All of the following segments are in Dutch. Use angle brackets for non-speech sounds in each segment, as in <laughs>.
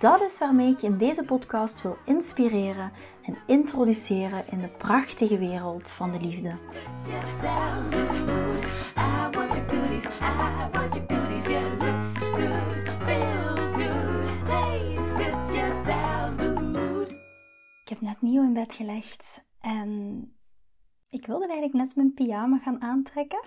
Dat is waarmee ik je in deze podcast wil inspireren en introduceren in de prachtige wereld van de liefde. Ik heb net Mio in bed gelegd en ik wilde eigenlijk net mijn pyjama gaan aantrekken.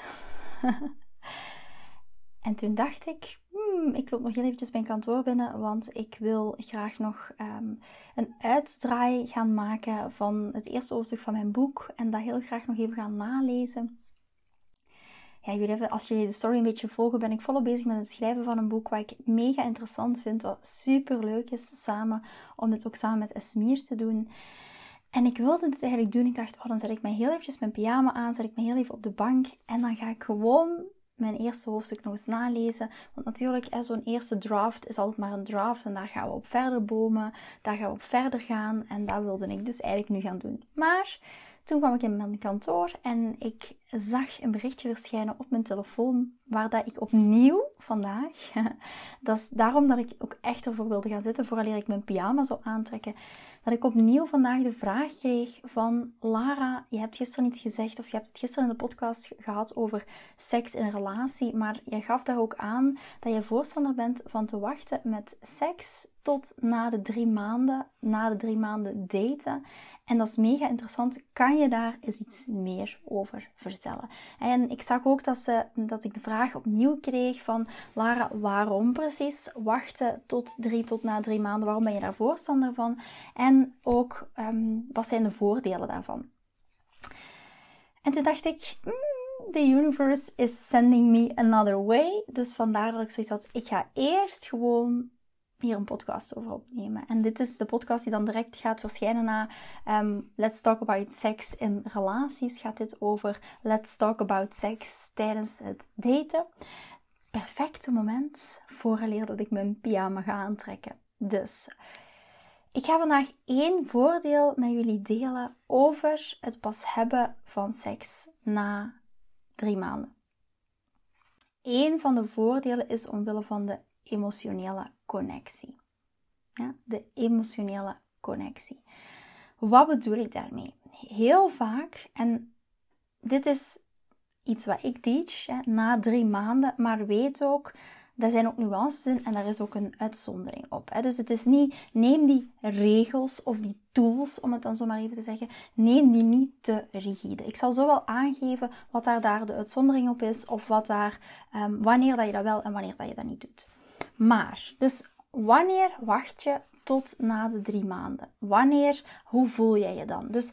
<laughs> en toen dacht ik, hmm, ik loop nog heel eventjes mijn kantoor binnen, want ik wil graag nog um, een uitdraai gaan maken van het eerste hoofdstuk van mijn boek en dat heel graag nog even gaan nalezen. Ja, jullie, als jullie de story een beetje volgen, ben ik volop bezig met het schrijven van een boek wat ik mega interessant vind, wat super leuk is samen, om dit ook samen met Esmir te doen. En ik wilde dit eigenlijk doen. Ik dacht, oh, dan zet ik mij heel eventjes mijn pyjama aan, zet ik me heel even op de bank en dan ga ik gewoon mijn eerste hoofdstuk nog eens nalezen. Want natuurlijk, zo'n eerste draft is altijd maar een draft en daar gaan we op verder bomen, daar gaan we op verder gaan en dat wilde ik dus eigenlijk nu gaan doen. Maar toen kwam ik in mijn kantoor en ik zag een berichtje verschijnen op mijn telefoon waar dat ik opnieuw vandaag, <laughs> dat is daarom dat ik ook echt ervoor wilde gaan zitten vooraleer ik mijn pyjama zou aantrekken, dat ik opnieuw vandaag de vraag kreeg van Lara, je hebt gisteren iets gezegd of je hebt het gisteren in de podcast gehad over seks in een relatie, maar je gaf daar ook aan dat je voorstander bent van te wachten met seks tot na de drie maanden, na de drie maanden daten. En dat is mega interessant. Kan je daar eens iets meer over vertellen? En ik zag ook dat, ze, dat ik de vraag opnieuw kreeg van Lara, waarom precies wachten tot drie tot na drie maanden? Waarom ben je daar voorstander van? En ook, ehm, wat zijn de voordelen daarvan? En toen dacht ik, hmm, the universe is sending me another way. Dus vandaar dat ik zoiets had, ik ga eerst gewoon hier een podcast over opnemen. En dit is de podcast die dan direct gaat verschijnen na um, Let's Talk About Sex in Relaties. Gaat dit over Let's Talk About Sex tijdens het daten. Perfecte moment vooraleer dat ik mijn pyjama ga aantrekken. Dus ik ga vandaag één voordeel met jullie delen over het pas hebben van seks na drie maanden. Eén van de voordelen is omwille van de emotionele connectie. Ja, de emotionele connectie. Wat bedoel ik daarmee? Heel vaak, en dit is iets wat ik teach hè, na drie maanden, maar weet ook, daar zijn ook nuances in en daar is ook een uitzondering op. Hè. Dus het is niet, neem die regels of die tools, om het dan zo maar even te zeggen, neem die niet te rigide. Ik zal zo wel aangeven wat daar, daar de uitzondering op is, of wat daar, um, wanneer dat je dat wel en wanneer dat je dat niet doet. Maar, dus wanneer wacht je tot na de drie maanden? Wanneer, hoe voel jij je dan? Dus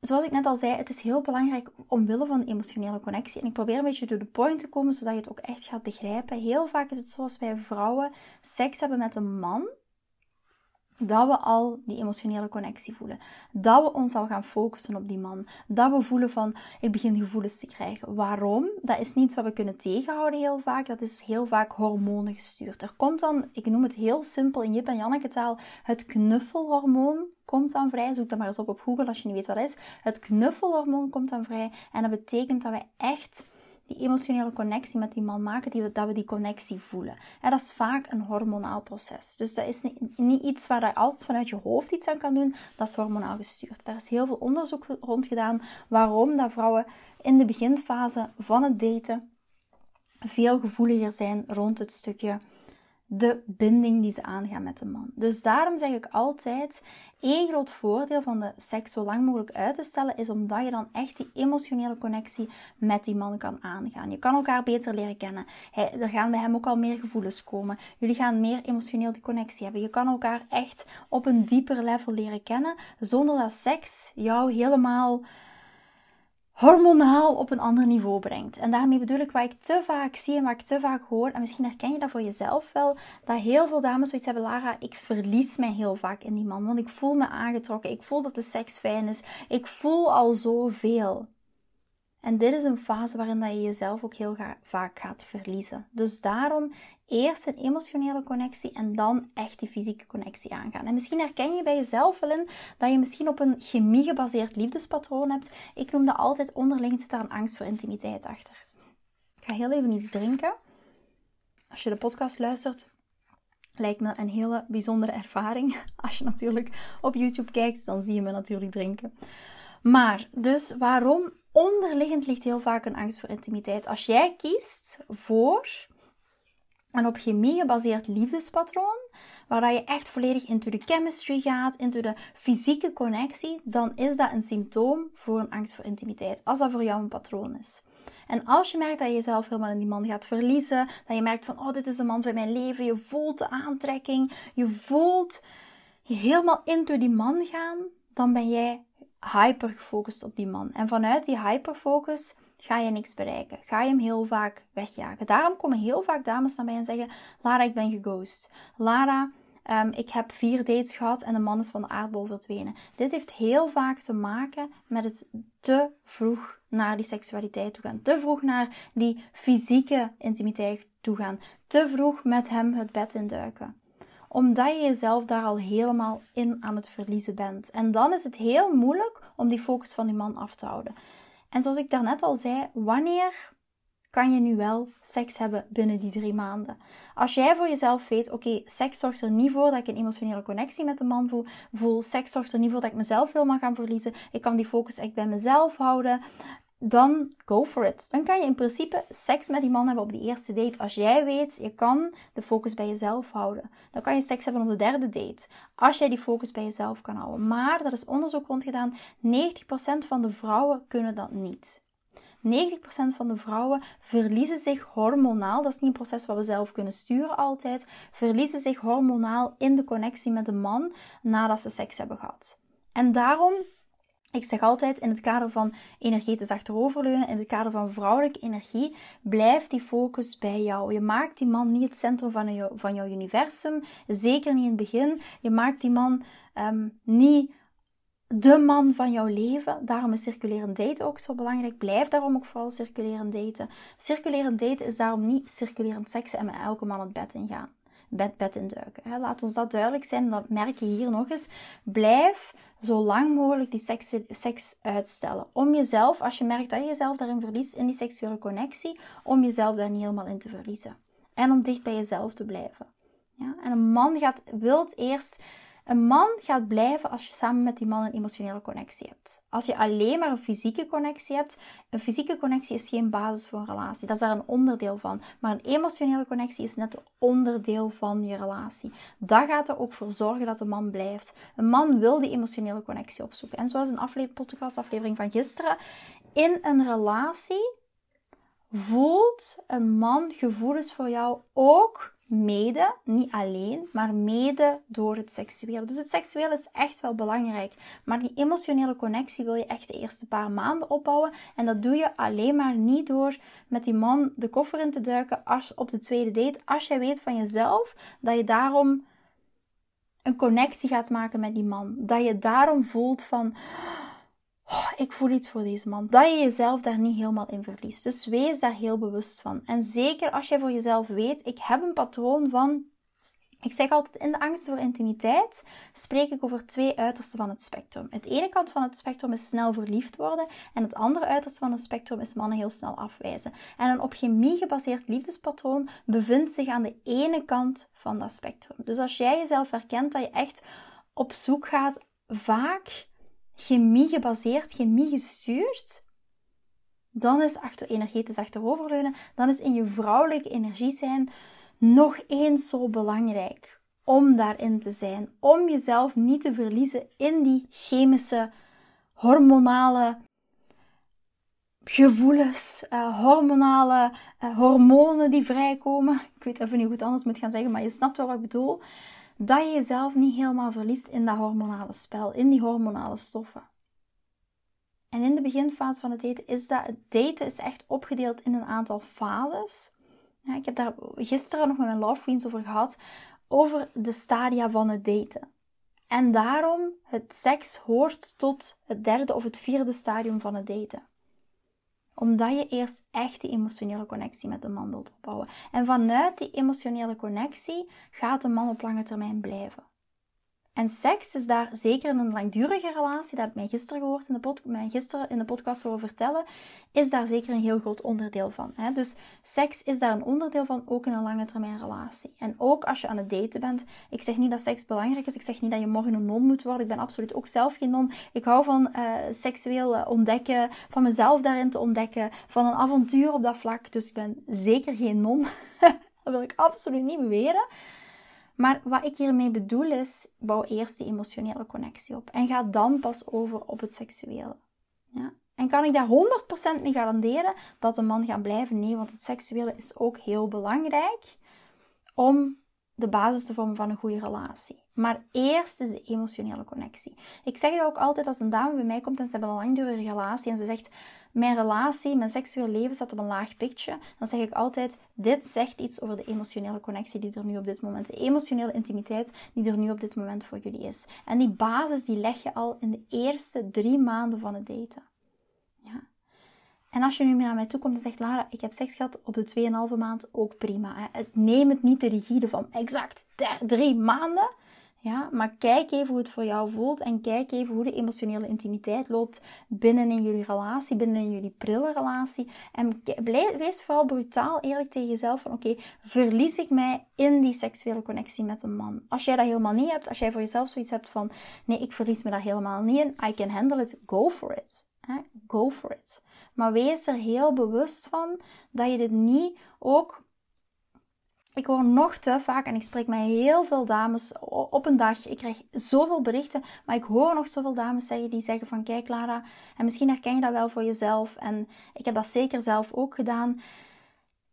zoals ik net al zei, het is heel belangrijk omwille van de emotionele connectie. En ik probeer een beetje to the point te komen, zodat je het ook echt gaat begrijpen. Heel vaak is het zoals wij vrouwen seks hebben met een man dat we al die emotionele connectie voelen. Dat we ons al gaan focussen op die man. Dat we voelen van, ik begin gevoelens te krijgen. Waarom? Dat is niets wat we kunnen tegenhouden heel vaak. Dat is heel vaak hormonen gestuurd. Er komt dan, ik noem het heel simpel in Jip en Janneke taal, het knuffelhormoon komt dan vrij. Zoek dat maar eens op op Google als je niet weet wat dat is. Het knuffelhormoon komt dan vrij. En dat betekent dat wij echt die emotionele connectie met die man maken, die dat we die connectie voelen. En dat is vaak een hormonaal proces. Dus dat is niet, niet iets waar je altijd vanuit je hoofd iets aan kan doen, dat is hormonaal gestuurd. Daar is heel veel onderzoek rond gedaan waarom dat vrouwen in de beginfase van het daten veel gevoeliger zijn rond het stukje de binding die ze aangaan met de man. Dus daarom zeg ik altijd: één groot voordeel van de seks zo lang mogelijk uit te stellen is omdat je dan echt die emotionele connectie met die man kan aangaan. Je kan elkaar beter leren kennen. Hij, er gaan bij hem ook al meer gevoelens komen. Jullie gaan meer emotioneel die connectie hebben. Je kan elkaar echt op een dieper level leren kennen zonder dat seks jou helemaal hormonaal op een ander niveau brengt. En daarmee bedoel ik wat ik te vaak zie en wat ik te vaak hoor. En misschien herken je dat voor jezelf wel. Dat heel veel dames zoiets hebben. Lara, ik verlies mij heel vaak in die man. Want ik voel me aangetrokken. Ik voel dat de seks fijn is. Ik voel al zoveel. En dit is een fase waarin dat je jezelf ook heel vaak gaat verliezen. Dus daarom eerst een emotionele connectie en dan echt die fysieke connectie aangaan. En misschien herken je bij jezelf wel in dat je misschien op een chemie gebaseerd liefdespatroon hebt. Ik noem dat altijd onderling zit daar een angst voor intimiteit achter. Ik ga heel even iets drinken. Als je de podcast luistert, lijkt me een hele bijzondere ervaring. <laughs> Als je natuurlijk op YouTube kijkt, dan zie je me natuurlijk drinken. Maar dus waarom onderliggend ligt heel vaak een angst voor intimiteit. Als jij kiest voor een op chemie gebaseerd liefdespatroon, waar je echt volledig into de chemistry gaat, into de fysieke connectie, dan is dat een symptoom voor een angst voor intimiteit. Als dat voor jou een patroon is. En als je merkt dat je jezelf helemaal in die man gaat verliezen, dat je merkt van, oh, dit is de man van mijn leven, je voelt de aantrekking, je voelt je helemaal into die man gaan, dan ben jij hyper gefocust op die man. En vanuit die hyperfocus ga je niks bereiken. Ga je hem heel vaak wegjagen. Daarom komen heel vaak dames naar mij en zeggen: Lara, ik ben geghost. Lara, um, ik heb vier dates gehad en de man is van de aardbol verdwenen. Dit heeft heel vaak te maken met het te vroeg naar die seksualiteit toe gaan. Te vroeg naar die fysieke intimiteit toe gaan. Te vroeg met hem het bed induiken omdat je jezelf daar al helemaal in aan het verliezen bent. En dan is het heel moeilijk om die focus van die man af te houden. En zoals ik daarnet al zei, wanneer kan je nu wel seks hebben binnen die drie maanden? Als jij voor jezelf weet, oké, seks zorgt er niet voor dat ik een emotionele connectie met de man voel, voel. Seks zorgt er niet voor dat ik mezelf helemaal ga verliezen. Ik kan die focus echt bij mezelf houden dan go for it. Dan kan je in principe seks met die man hebben op die eerste date. Als jij weet, je kan de focus bij jezelf houden. Dan kan je seks hebben op de derde date. Als jij die focus bij jezelf kan houden. Maar, dat is onderzoek rondgedaan, 90% van de vrouwen kunnen dat niet. 90% van de vrouwen verliezen zich hormonaal. Dat is niet een proces wat we zelf kunnen sturen altijd. Verliezen zich hormonaal in de connectie met de man nadat ze seks hebben gehad. En daarom ik zeg altijd in het kader van energetisch achteroverleunen, in het kader van vrouwelijke energie, blijft die focus bij jou. Je maakt die man niet het centrum van, jou, van jouw universum, zeker niet in het begin. Je maakt die man um, niet de man van jouw leven. Daarom is circulerend daten ook zo belangrijk. Blijf daarom ook vooral circulerend daten. Circulerend daten is daarom niet circulerend seksen en met elke man het bed ingaan bed, bed induiken. Laat ons dat duidelijk zijn. Dat merk je hier nog eens. Blijf zo lang mogelijk die seks, seks uitstellen. Om jezelf, als je merkt dat je jezelf daarin verliest, in die seksuele connectie, om jezelf daar niet helemaal in te verliezen. En om dicht bij jezelf te blijven. Ja? En een man gaat, wilt eerst een man gaat blijven als je samen met die man een emotionele connectie hebt. Als je alleen maar een fysieke connectie hebt, een fysieke connectie is geen basis voor een relatie. Dat is daar een onderdeel van. Maar een emotionele connectie is net onderdeel van je relatie. Dat gaat er ook voor zorgen dat de man blijft. Een man wil die emotionele connectie opzoeken. En zoals een podcastaflevering van gisteren, in een relatie voelt een man gevoelens voor jou ook mede, niet alleen, maar mede door het seksuele. Dus het seksuele is echt wel belangrijk. Maar die emotionele connectie wil je echt de eerste paar maanden opbouwen. En dat doe je alleen maar niet door met die man de koffer in te duiken als, op de tweede date. Als jij weet van jezelf dat je daarom een connectie gaat maken met die man. Dat je daarom voelt van oh, ik voel iets voor deze man. Dat je jezelf daar niet helemaal in verliest. Dus wees daar heel bewust van. En zeker als je voor jezelf weet, ik heb een patroon van. Ik zeg altijd, in de angst voor intimiteit spreek ik over twee uitersten van het spectrum. Het ene kant van het spectrum is snel verliefd worden en het andere uiterste van het spectrum is mannen heel snel afwijzen. En een op chemie gebaseerd liefdespatroon bevindt zich aan de ene kant van dat spectrum. Dus als jij jezelf herkent dat je echt op zoek gaat, vaak chemie gebaseerd, chemie gestuurd, dan is achter, energetisch achteroverleunen, dan is in je vrouwelijke energie zijn nog eens zo belangrijk om daarin te zijn. Om jezelf niet te verliezen in die chemische, hormonale gevoelens, uh, hormonale uh, hormonen die vrijkomen. Ik weet even niet hoe het anders moet gaan zeggen, maar je snapt wel wat ik bedoel dat je jezelf niet helemaal verliest in dat hormonale spel, in die hormonale stoffen. En in de beginfase van het daten is dat, het daten is echt opgedeeld in een aantal fases. Ja, ik heb daar gisteren nog met mijn love queens over gehad, over de stadia van het daten. En daarom, het seks hoort tot het derde of het vierde stadium van het daten omdat je eerst echt die emotionele connectie met de man wilt opbouwen. En vanuit die emotionele connectie gaat de man op lange termijn blijven. En seks is daar zeker in een langdurige relatie, dat heb ik mij gisteren gehoord in de, pod, mij gisteren in de podcast horen vertellen, is daar zeker een heel groot onderdeel van. Hè? Dus seks is daar een onderdeel van, ook in een lange termijn relatie. En ook als je aan het daten bent, ik zeg niet dat seks belangrijk is, ik zeg niet dat je morgen een non moet worden, ik ben absoluut ook zelf geen non. Ik hou van uh, seksueel eh, ontdekken, van mezelf daarin te ontdekken, van een avontuur op dat vlak. Dus ik ben zeker geen non. <laughs> dat wil ik absoluut niet beweren. Maar wat ik hiermee bedoel is, bouw eerst die emotionele connectie op. En ga dan pas over op het seksuele. Ja? En kan ik daar 100% mee garanderen dat een man gaat blijven? Nee, want het seksuele is ook heel belangrijk om de basis te vormen van een goede relatie. Maar eerst is de emotionele connectie. Ik zeg het ook altijd als een dame bij mij komt en ze hebben een langdurige relatie en ze zegt: Mijn relatie, mijn seksueel leven staat op een laag pitje. Dan zeg ik altijd: Dit zegt iets over de emotionele connectie die er nu op dit moment, de emotionele intimiteit die er nu op dit moment voor jullie is. En die basis die leg je al in de eerste drie maanden van het daten. En als je nu naar mij toe komt en zegt, Lara, ik heb seks gehad op de 2,5 maand, ook prima. Hè. Neem het niet de rigide van exact drie maanden. Ja, maar kijk even hoe het voor jou voelt en kijk even hoe de emotionele intimiteit loopt binnen in jullie relatie, binnen in jullie prille relatie. En wees vooral brutaal eerlijk tegen jezelf van oké, verlies ik mij in die seksuele connectie met een man? Als jij dat helemaal niet hebt, als jij voor jezelf zoiets hebt van nee, ik verlies me daar helemaal niet in, I can handle it, go for it. Go for it. Maar wees er heel bewust van dat je dit niet ook ik hoor nog te vaak, en ik spreek met heel veel dames op een dag. Ik krijg zoveel berichten, maar ik hoor nog zoveel dames zeggen die zeggen van kijk Lara, en misschien herken je dat wel voor jezelf. En ik heb dat zeker zelf ook gedaan.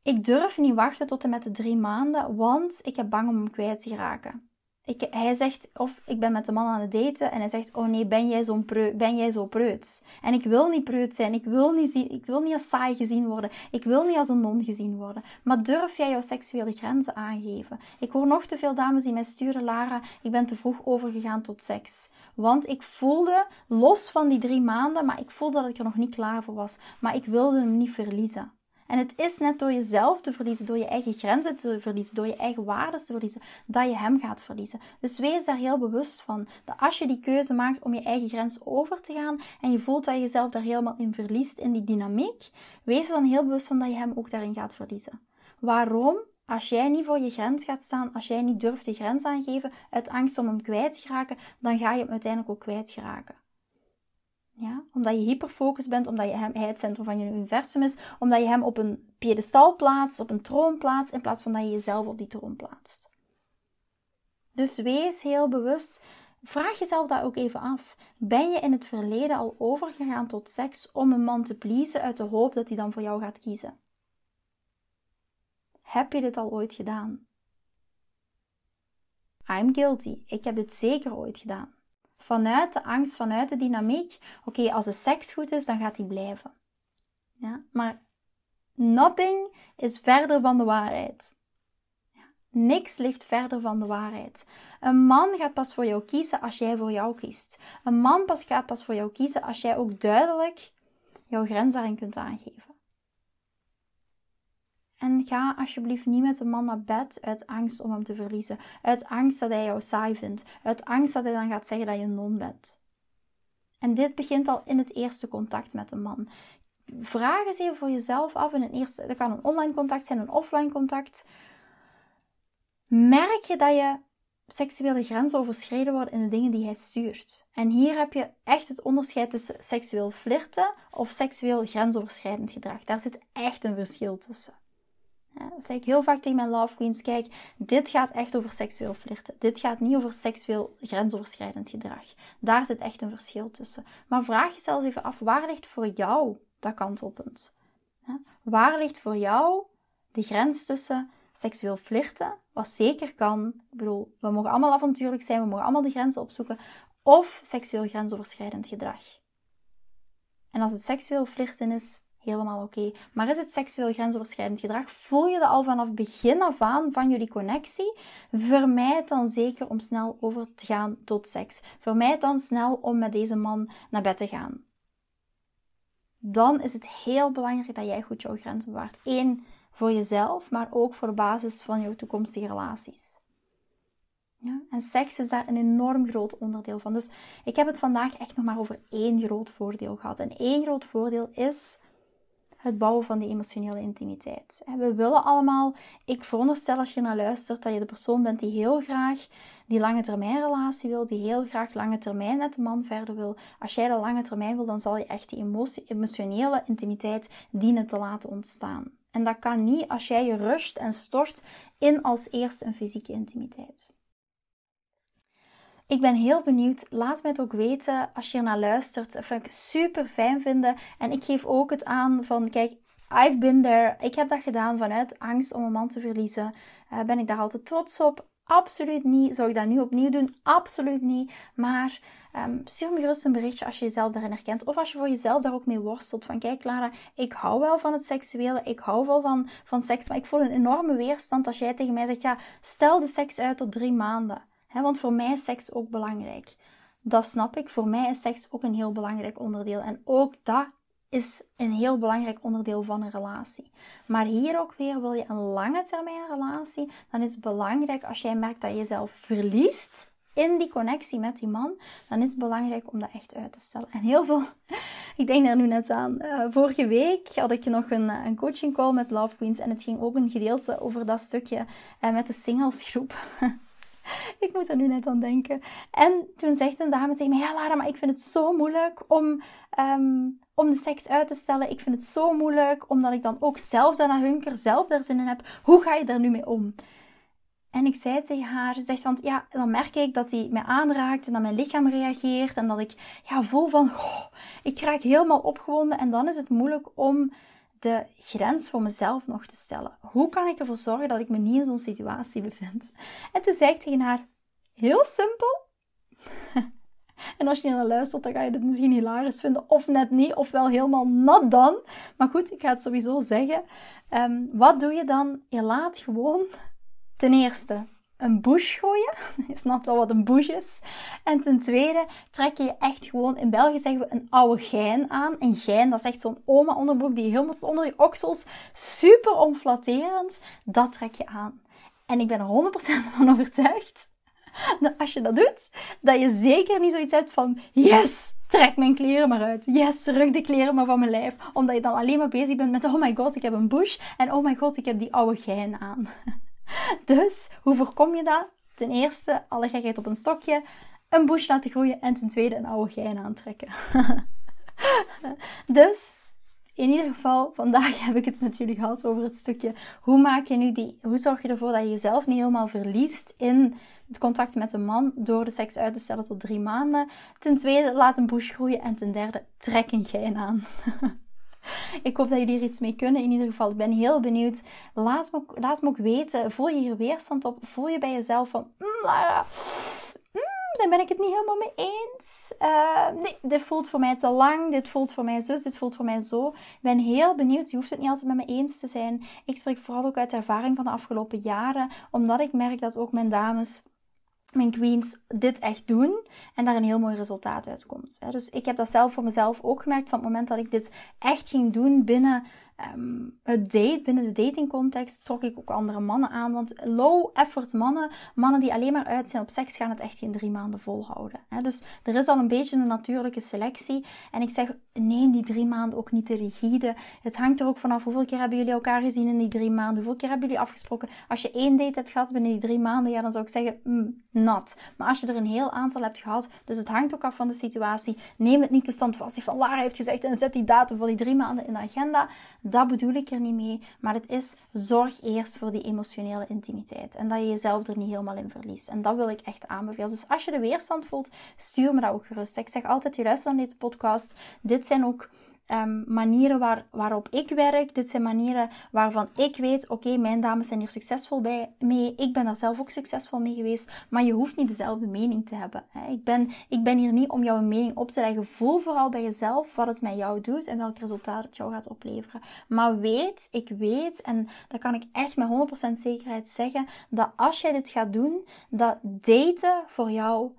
Ik durf niet wachten tot en met de drie maanden, want ik heb bang om hem kwijt te raken ik, hij zegt, of ik ben met de man aan het daten en hij zegt, oh nee, ben jij, zo'n preu, ben jij zo preuts? En ik wil niet preuts zijn, ik wil niet, ik wil niet als saai gezien worden, ik wil niet als een non gezien worden. Maar durf jij jouw seksuele grenzen aangeven? Ik hoor nog te veel dames die mij sturen, Lara, ik ben te vroeg overgegaan tot seks. Want ik voelde, los van die drie maanden, maar ik voelde dat ik er nog niet klaar voor was. Maar ik wilde hem niet verliezen. En het is net door jezelf te verliezen, door je eigen grenzen te verliezen, door je eigen waarden te verliezen, dat je hem gaat verliezen. Dus wees daar heel bewust van. Dat als je die keuze maakt om je eigen grens over te gaan en je voelt dat je jezelf daar helemaal in verliest, in die dynamiek, wees er dan heel bewust van dat je hem ook daarin gaat verliezen. Waarom? Als jij niet voor je grens gaat staan, als jij niet durft de grens aangeven uit angst om hem kwijt te raken, dan ga je hem uiteindelijk ook kwijt geraken. Ja? Omdat je hyperfocus bent, omdat je hem, hij het centrum van je universum is, omdat je hem op een piedestal plaatst, op een troon plaatst, in plaats van dat je jezelf op die troon plaatst. Dus wees heel bewust. Vraag jezelf dat ook even af. Ben je in het verleden al overgegaan tot seks om een man te pleasen uit de hoop dat hij dan voor jou gaat kiezen? Heb je dit al ooit gedaan? I'm guilty. Ik heb dit zeker ooit gedaan vanuit de angst, vanuit de dynamiek. Oké, als de seks goed is, dan gaat die blijven. Ja, maar nothing is verder van de waarheid. Ja, niks ligt verder van de waarheid. Een man gaat pas voor jou kiezen als jij voor jou kiest. Een man gaat pas voor jou kiezen als jij ook duidelijk jouw grens daarin kunt aangeven. En ga alsjeblieft niet met een man naar bed uit angst om hem te verliezen. Uit angst dat hij jou saai vindt. Uit angst dat hij dan gaat zeggen dat je een non bent. En dit begint al in het eerste contact met een man. Vraag eens even voor jezelf af. In een eerste, dat kan een online contact zijn, een offline contact. Merk je dat je seksuele grenzen overschreden worden in de dingen die hij stuurt. En hier heb je echt het onderscheid tussen seksueel flirten of seksueel grensoverschrijdend gedrag. Daar zit echt een verschil tussen. Dat zeg ik heel vaak tegen mijn love queens. Kijk, dit gaat echt over seksueel flirten. Dit gaat niet over seksueel grensoverschrijdend gedrag. Daar zit echt een verschil tussen. Maar vraag jezelf even af, waar ligt voor jou dat kantelpunt? Waar ligt voor jou de grens tussen seksueel flirten, wat zeker kan. Ik bedoel, we mogen allemaal avontuurlijk zijn, we mogen allemaal de grenzen opzoeken. Of seksueel grensoverschrijdend gedrag. En als het seksueel flirten is, helemaal oké. Maar is het seksueel grensoverschrijdend gedrag? Voel je dat al vanaf begin af aan van jullie connectie? Vermijd dan zeker om snel over te gaan tot seks. Vermijd dan snel om met deze man naar bed te gaan. Dan is het heel belangrijk dat jij goed jouw grenzen bewaart. Eén, voor jezelf, maar ook voor de basis van jouw toekomstige relaties. Ja, en seks is daar een enorm groot onderdeel van. Dus ik heb het vandaag echt nog maar over één groot voordeel gehad. En één groot voordeel is het bouwen van die emotionele intimiteit. We willen allemaal, ik veronderstel als je naar luistert, dat je de persoon bent die heel graag die lange termijn relatie wil, die heel graag lange termijn met de man verder wil. Als jij de lange termijn wil, dan zal je echt die emotionele intimiteit dienen te laten ontstaan. En dat kan niet als jij je rust en stort in als eerste een fysieke intimiteit. Ik ben heel benieuwd. Laat mij het ook weten als je er naar luistert. Dat vind ik super fijn vinden. En ik geef ook het aan van, kijk, I've been there. Ik heb dat gedaan vanuit angst om een man te verliezen. Uh, ben ik daar altijd trots op? Absoluut niet. Zou ik dat nu opnieuw doen? Absoluut niet. Maar um, stuur me gerust een berichtje als je jezelf daarin herkent. Of als je voor jezelf daar ook mee worstelt. Van kijk Clara, ik hou wel van het seksuele. Ik hou wel van, van seks. Maar ik voel een enorme weerstand als jij tegen mij zegt. Ja, stel de seks uit tot drie maanden want voor mij is seks ook belangrijk. Dat snap ik. Voor mij is seks ook een heel belangrijk onderdeel. En ook dat is een heel belangrijk onderdeel van een relatie. Maar hier ook weer, wil je een lange termijn relatie, dan is het belangrijk als jij merkt dat je jezelf verliest in die connectie met die man, dan is het belangrijk om dat echt uit te stellen. En heel veel, <laughs> ik denk daar nu net aan. Uh, vorige week had ik nog een, een coaching call met Love Queens en het ging ook een gedeelte over dat stukje uh, met de singlesgroep. <laughs> <laughs> ik moet er nu net aan denken. En toen zegt een dame tegen mij: Ja, Lara, maar ik vind het zo moeilijk om, ehm, om de seks uit te stellen. Ik vind het zo moeilijk omdat ik dan ook zelf daarna hunker, zelf daar zin in heb. Hoe ga je daar nu mee om? En ik zei tegen haar, ze zegt, want ja, dan merk ik dat hij mij aanraakt en dat mijn lichaam reageert en dat ik ja, voel van, ik raak helemaal opgewonden en dan is het moeilijk om de grens voor mezelf nog te stellen. Hoe kan ik ervoor zorgen dat ik me niet in zo'n situatie bevind? En toen zei ik tegen haar, heel simpel. <laughs> en als je naar luistert, dan ga je dit misschien hilarisch vinden. Of net niet, of wel helemaal nat dan. Maar goed, ik ga het sowieso zeggen. Ehm, wat doe je dan? Je laat gewoon ten eerste een bush gooien. <laughs> Je snapt wel wat een bush is. En ten tweede trek je echt gewoon, in België zeggen we een oude gein aan. Een gein, dat is echt zo'n oma onderbroek die helemaal onder je oksels, super onflatterend. Dat trek je aan. En ik ben er 100% van overtuigd <laughs> dat als je dat doet, dat je zeker niet zoiets hebt van yes, trek mijn kleren maar uit. Yes, ruk de kleren maar van mijn lijf. Omdat je dan alleen maar bezig bent met oh my god, ik heb een bush. En oh my god, ik heb die oude gein aan. <laughs> Dus hoe voorkom je dat? Ten eerste, alle gekheid op een stokje, een bush laten groeien en ten tweede een oude gein aantrekken. <laughs> dus in ieder geval, vandaag <laughs> heb ik het met jullie gehad over het stukje hoe maak je nu die, hoe zorg je ervoor dat je jezelf niet helemaal verliest in het contact met een man door de seks uit te stellen tot drie maanden. Ten tweede, laat een bush groeien en ten derde, trek een gein aan. <laughs> <laughs> Ik hoop dat jullie er iets mee kunnen. In ieder geval, ik ben heel benieuwd. Laat me, laat me ook weten. Voel je hier weerstand op? Voel je bij jezelf van... Mm, Lara, mm, daar ben ik het niet helemaal mee eens. Uh, nee, dit voelt voor mij te lang. Dit voelt voor mij zus. Dit voelt voor mij zo. Ik ben heel benieuwd. Je hoeft het niet altijd met me eens te zijn. Ik spreek vooral ook uit ervaring van de afgelopen jaren. Omdat ik merk dat ook mijn dames mijn queens dit echt doen en daar een heel mooi resultaat uitkomt. Dus ik heb dat zelf voor mezelf ook gemerkt van het moment dat ik dit echt ging doen binnen Ehm, het date, binnen de datingcontext, trok ik ook andere mannen aan. Want low effort mannen, mannen die alleen maar uit zijn op seks, gaan het echt geen drie maanden volhouden. Dus er is al een beetje een natuurlijke selectie. En ik zeg, neem die drie maanden ook niet te rigide. Het hangt er ook vanaf hoeveel keer hebben jullie elkaar gezien in die drie maanden. Hoeveel keer hebben jullie afgesproken. Als je één date hebt gehad binnen die drie maanden, ja, dan zou ik zeggen, mm, nat. Maar als je er een heel aantal hebt gehad, dus het hangt ook af van de situatie. Neem het niet te standvastig van Lara heeft gezegd en zet die datum voor die drie maanden in de agenda. Dat bedoel ik er niet mee. Maar het is zorg eerst voor die emotionele intimiteit. En dat je jezelf er niet helemaal in verliest. En dat wil ik echt aanbevelen. Dus als je de weerstand voelt, stuur me dat ook gerust. Ik zeg altijd, je luistert naar deze podcast. Dit zijn ook ehm, manieren waar, waarop ik werk. Dit zijn manieren waarvan ik weet, oké, mijn dames zijn hier succesvol bij, mee. Ik ben daar zelf ook succesvol mee geweest. Maar je hoeft niet dezelfde mening te hebben. Hè. Ik, ben, ik ben hier niet om jouw mening op te leggen. Voel vooral bij jezelf wat het met jou doet en welk resultaat het jou gaat opleveren. Maar weet, ik weet, en dat kan ik echt met 100% zekerheid zeggen, dat als jij dit gaat doen, dat daten voor jou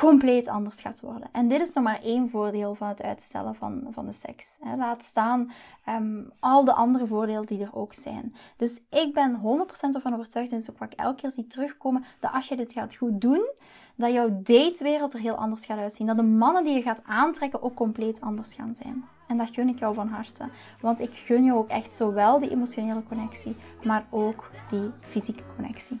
compleet anders gaat worden. En dit is nog maar één voordeel van het uitstellen van, van de seks. Laat staan ehm, al de andere voordelen die er ook zijn. Dus ik ben 100% ervan overtuigd, en dat is ook wat elke keer zie terugkomen, dat als je dit gaat goed doen, dat jouw datewereld er heel anders gaat uitzien. Dat de mannen die je gaat aantrekken ook compleet anders gaan zijn. En dat gun ik jou van harte. Want ik gun je ook echt zowel die emotionele connectie, maar ook die fysieke connectie.